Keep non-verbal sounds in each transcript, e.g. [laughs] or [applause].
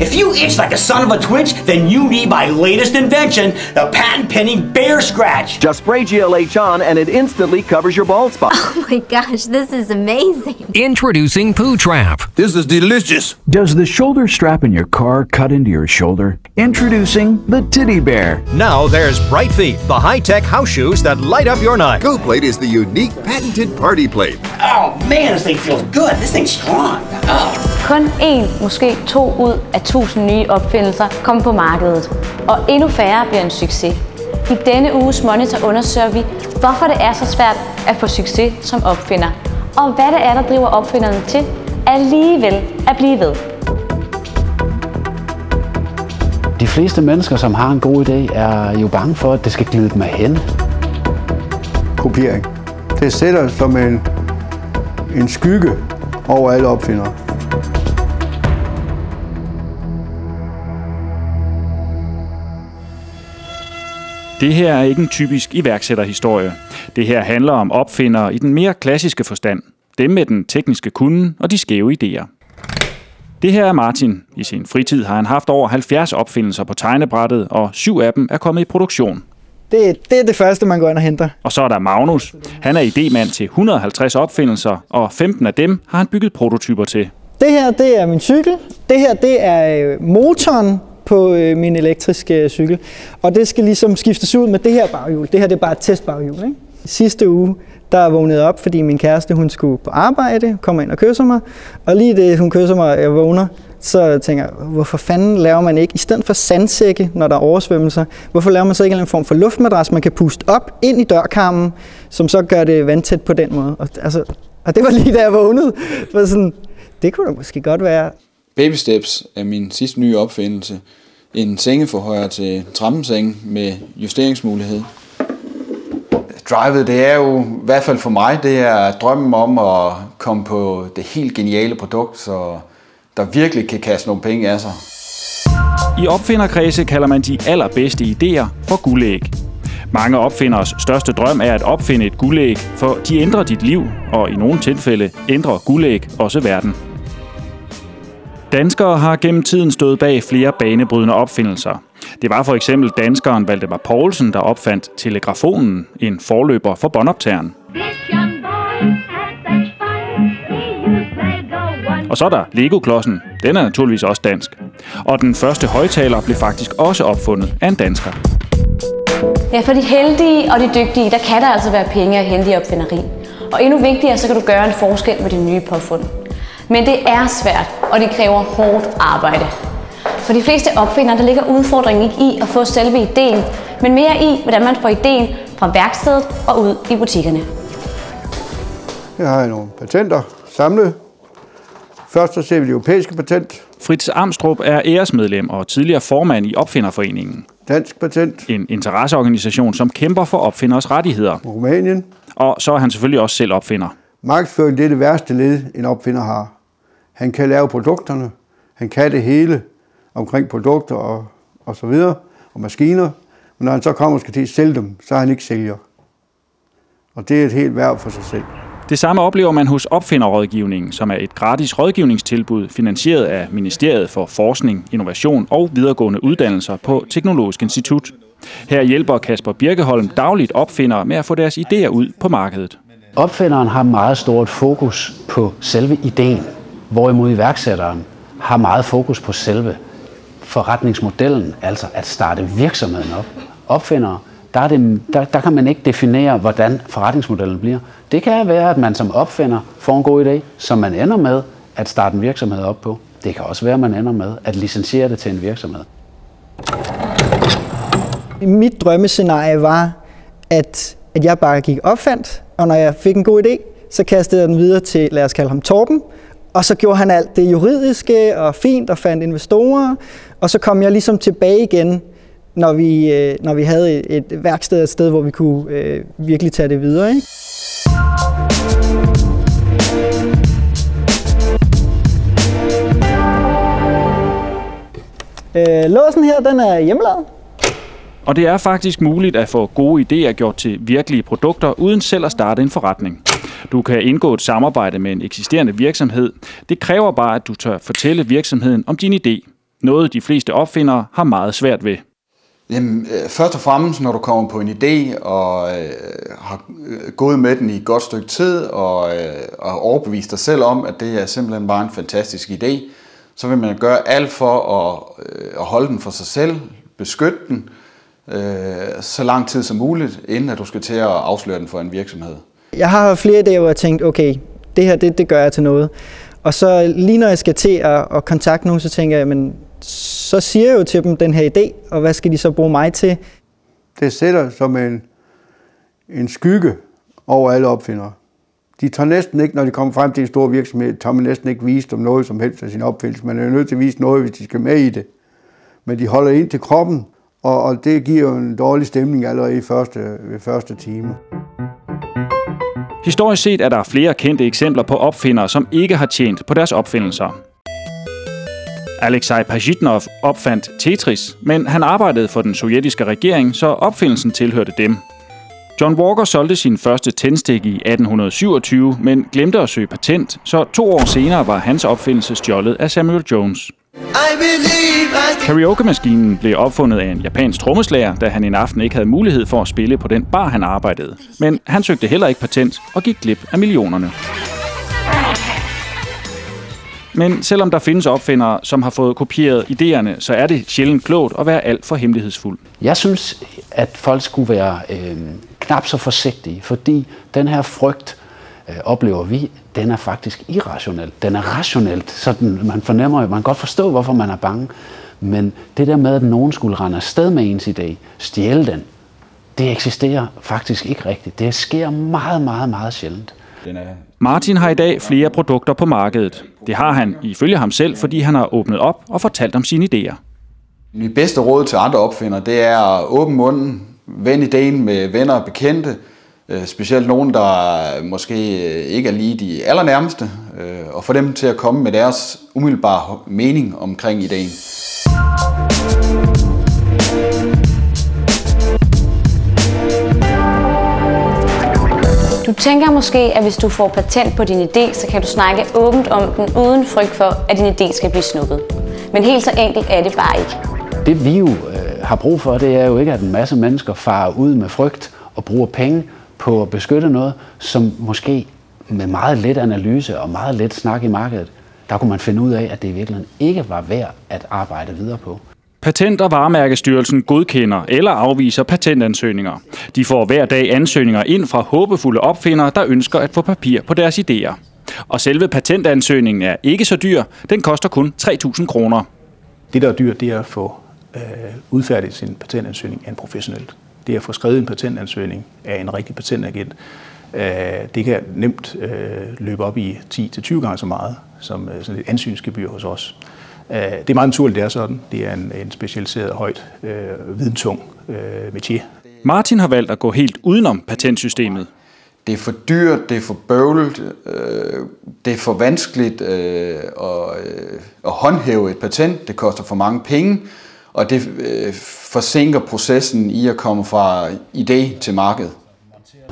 If you itch like a son of a twitch, then you need my latest invention, the patent-pending Bear Scratch. Just spray GLH on and it instantly covers your bald spot. [laughs] Oh my gosh, this is amazing. Introducing Poo Trap. This is delicious. Does the shoulder strap in your car cut into your shoulder? Introducing the Titty Bear. Now there's Bright Feet, the high-tech house shoes that light up your night. Go Plate is the unique patented party plate. Oh man, this thing feels good. This thing's strong. Oh. Kun én, måske to ud af tusind nye opfindelser kommer på markedet, og endnu færre bliver en succes. I denne uges Monitor undersøger vi, hvorfor det er så svært at få succes som opfinder, og hvad det er, der driver opfinderne til alligevel at blive ved. De fleste mennesker, som har en god idé, er jo bange for, at det skal glide dem af hende. Kopiering. Det sætter som en, en skygge over alle opfindere. Det her er ikke en typisk iværksætterhistorie. Det her handler om opfindere i den mere klassiske forstand. Dem med den tekniske kunde og de skæve idéer. Det her er Martin. I sin fritid har han haft over 70 opfindelser på tegnebrættet, og syv af dem er kommet i produktion. Det, det er det første, man går ind og henter. Og så er der Magnus. Han er idémand til 150 opfindelser, og 15 af dem har han bygget prototyper til. Det her, det er min cykel. Det her, det er øh, motoren på øh, min elektriske øh, cykel. Og det skal ligesom skiftes ud med det her baghjul. Det her, det er bare et testbaghjul. Ikke? Sidste uge, der vågnede op, fordi min kæreste, hun skulle på arbejde, kommer ind og kysser mig. Og lige det, hun kysser mig, og jeg vågner, så tænker jeg, hvorfor fanden laver man ikke, i stedet for sandsække, når der er oversvømmelser, hvorfor laver man så ikke en form for luftmadras, man kan puste op ind i dørkarmen, som så gør det vandtæt på den måde. Og, altså, og det var lige da jeg vågnede. For sådan, det kunne da måske godt være. Baby Steps er min sidste nye opfindelse. En sengeforhøjer til trammeseng med justeringsmulighed. Drivet, det er jo, i hvert fald for mig, det er drømmen om at komme på det helt geniale produkt, så der virkelig kan kaste nogle penge af sig. I opfinderkredse kalder man de allerbedste idéer for guldæg. Mange opfinderes største drøm er at opfinde et guldæg, for de ændrer dit liv, og i nogle tilfælde ændrer guldæg også verden. Danskere har gennem tiden stået bag flere banebrydende opfindelser. Det var for eksempel danskeren Valdemar Poulsen, der opfandt telegrafonen, en forløber for båndoptageren. Og så er der Lego-klodsen. Den er naturligvis også dansk. Og den første højtaler blev faktisk også opfundet af en dansker. Ja, for de heldige og de dygtige, der kan der altså være penge at hente i opfinderi. Og endnu vigtigere, så kan du gøre en forskel med de nye påfund. Men det er svært, og det kræver hårdt arbejde. For de fleste opfindere, der ligger udfordringen ikke i at få selve ideen, men mere i, hvordan man får ideen fra værkstedet og ud i butikkerne. Her har jeg nogle patenter samlet. Først så ser vi det europæiske patent. Fritz Amstrup er æresmedlem og tidligere formand i Opfinderforeningen. Dansk patent. En interesseorganisation, som kæmper for opfinderes rettigheder. Rumænien. Og så er han selvfølgelig også selv opfinder. Markedsføring det er det værste led, en opfinder har. Han kan lave produkterne. Han kan det hele omkring produkter og, og så videre, og maskiner. Men når han så kommer og skal til at sælge dem, så er han ikke sælger. Og det er et helt værv for sig selv. Det samme oplever man hos Opfinderrådgivningen, som er et gratis rådgivningstilbud finansieret af Ministeriet for Forskning, Innovation og videregående uddannelser på Teknologisk Institut. Her hjælper Kasper Birkeholm dagligt opfindere med at få deres idéer ud på markedet. Opfinderen har meget stort fokus på selve ideen, hvorimod iværksætteren har meget fokus på selve forretningsmodellen, altså at starte virksomheden op. Opfindere, der, er det, der, der kan man ikke definere, hvordan forretningsmodellen bliver. Det kan være, at man som opfinder får en god idé, som man ender med at starte en virksomhed op på. Det kan også være, at man ender med at licensiere det til en virksomhed. Mit drømmescenarie var, at, at jeg bare gik opfandt, og når jeg fik en god idé, så kastede jeg den videre til, lad os kalde ham Torben, og så gjorde han alt det juridiske og fint og fandt investorer, og så kom jeg ligesom tilbage igen, når vi, øh, når vi havde et, et værksted, et sted, hvor vi kunne øh, virkelig tage det videre. Ikke? Øh, låsen her, den er hjemmelavet. Og det er faktisk muligt at få gode idéer gjort til virkelige produkter, uden selv at starte en forretning. Du kan indgå et samarbejde med en eksisterende virksomhed. Det kræver bare, at du tør fortælle virksomheden om din idé. Noget de fleste opfindere har meget svært ved. Jamen, øh, først og fremmest, når du kommer på en idé og øh, har øh, gået med den i et godt stykke tid og, øh, og overbevist dig selv om, at det er simpelthen bare en fantastisk idé, så vil man gøre alt for at, øh, at holde den for sig selv, beskytte den øh, så lang tid som muligt, inden at du skal til at afsløre den for en virksomhed. Jeg har haft flere dage, hvor jeg tænkte, okay, det her, det, det gør jeg til noget. Og så lige når jeg skal til at, at kontakte nogen, så tænker jeg, men så siger jeg jo til dem den her idé, og hvad skal de så bruge mig til? Det sætter som en, en skygge over alle opfindere. De tør næsten ikke, når de kommer frem til en stor virksomhed, tør man næsten ikke vise dem noget som helst af sin opfindelse. Man er jo nødt til at vise noget, hvis de skal med i det. Men de holder ind til kroppen, og, og det giver jo en dårlig stemning allerede i første, ved første time. Historisk set er der flere kendte eksempler på opfindere, som ikke har tjent på deres opfindelser. Alexei Pajitnov opfandt Tetris, men han arbejdede for den sovjetiske regering, så opfindelsen tilhørte dem. John Walker solgte sin første tændstik i 1827, men glemte at søge patent, så to år senere var hans opfindelse stjålet af Samuel Jones. Karaoke-maskinen blev opfundet af en japansk trommeslager, da han en aften ikke havde mulighed for at spille på den bar, han arbejdede. Men han søgte heller ikke patent og gik glip af millionerne. Men selvom der findes opfindere, som har fået kopieret idéerne, så er det sjældent klogt at være alt for hemmelighedsfuld. Jeg synes, at folk skulle være øh, knap så forsigtige, fordi den her frygt, øh, oplever vi, den er faktisk irrationel. Den er rationelt, så den, man fornemmer, man kan godt forstå, hvorfor man er bange. Men det der med, at nogen skulle rende afsted med ens idé, stjæle den, det eksisterer faktisk ikke rigtigt. Det sker meget, meget, meget sjældent. Martin har i dag flere produkter på markedet. Det har han ifølge ham selv, fordi han har åbnet op og fortalt om sine idéer. Mit bedste råd til andre opfindere, det er at åbne munden, vende ideen med venner og bekendte, øh, specielt nogen, der måske ikke er lige de allernærmeste, øh, og få dem til at komme med deres umiddelbare mening omkring ideen. Du tænker måske, at hvis du får patent på din idé, så kan du snakke åbent om den, uden frygt for, at din idé skal blive snuppet. Men helt så enkelt er det bare ikke. Det vi jo øh, har brug for, det er jo ikke, at en masse mennesker farer ud med frygt og bruger penge på at beskytte noget, som måske med meget let analyse og meget let snak i markedet, der kunne man finde ud af, at det i virkeligheden ikke var værd at arbejde videre på. Patent- og Varemærkestyrelsen godkender eller afviser patentansøgninger. De får hver dag ansøgninger ind fra håbefulde opfindere, der ønsker at få papir på deres idéer. Og selve patentansøgningen er ikke så dyr. Den koster kun 3.000 kroner. Det, der er dyrt, det er at få øh, udfærdiget sin patentansøgning af en professionel. Det er at få skrevet en patentansøgning af en rigtig patentagent. Øh, det kan nemt øh, løbe op i 10-20 gange så meget som øh, sådan et ansøgningsgebyr hos os. Det er meget naturligt, det er sådan. Det er en, en specialiseret, højt, øh, videntung øh, métier. Martin har valgt at gå helt udenom patentsystemet. Det er for dyrt, det er for bøvlet, øh, det er for vanskeligt øh, at, øh, at håndhæve et patent, det koster for mange penge, og det øh, forsinker processen i at komme fra idé til marked.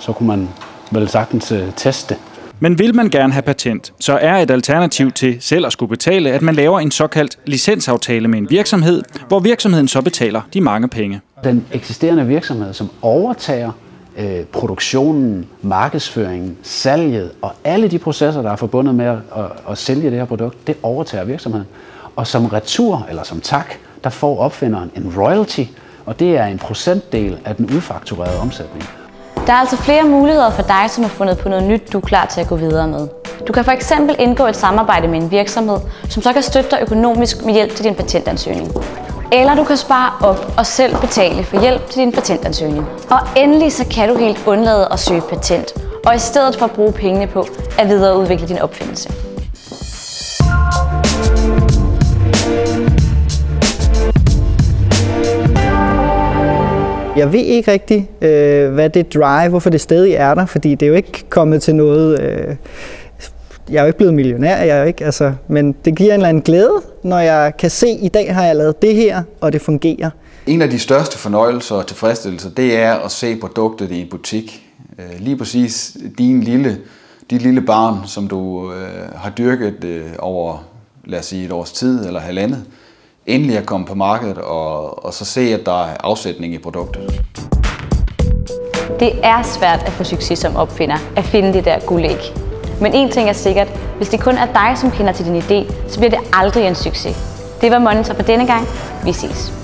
Så kunne man vel sagtens øh, teste men vil man gerne have patent, så er et alternativ til selv at skulle betale, at man laver en såkaldt licensaftale med en virksomhed, hvor virksomheden så betaler de mange penge. Den eksisterende virksomhed, som overtager øh, produktionen, markedsføringen, salget og alle de processer, der er forbundet med at, at, at sælge det her produkt, det overtager virksomheden. Og som retur, eller som tak, der får opfinderen en royalty, og det er en procentdel af den udfakturerede omsætning. Der er altså flere muligheder for dig, som har fundet på noget nyt, du er klar til at gå videre med. Du kan for eksempel indgå et samarbejde med en virksomhed, som så kan støtte dig økonomisk med hjælp til din patentansøgning. Eller du kan spare op og selv betale for hjælp til din patentansøgning. Og endelig så kan du helt undlade at søge patent, og i stedet for at bruge pengene på at videreudvikle din opfindelse. Jeg ved ikke rigtig, øh, hvad det drive, hvorfor det stadig er der, fordi det er jo ikke kommet til noget... Øh, jeg er jo ikke blevet millionær, jeg er jo ikke, altså, men det giver en eller anden glæde, når jeg kan se, at i dag har jeg lavet det her, og det fungerer. En af de største fornøjelser og tilfredsstillelser, det er at se produktet i en butik. Øh, lige præcis din lille, dit lille barn, som du øh, har dyrket øh, over, lad os sige, et års tid eller halvandet, endelig at komme på markedet og, og så se, at der er afsætning i produktet. Det er svært at få succes som opfinder, at finde det der guldæg. Men en ting er sikkert, hvis det kun er dig, som kender til din idé, så bliver det aldrig en succes. Det var Monitor for denne gang. Vi ses.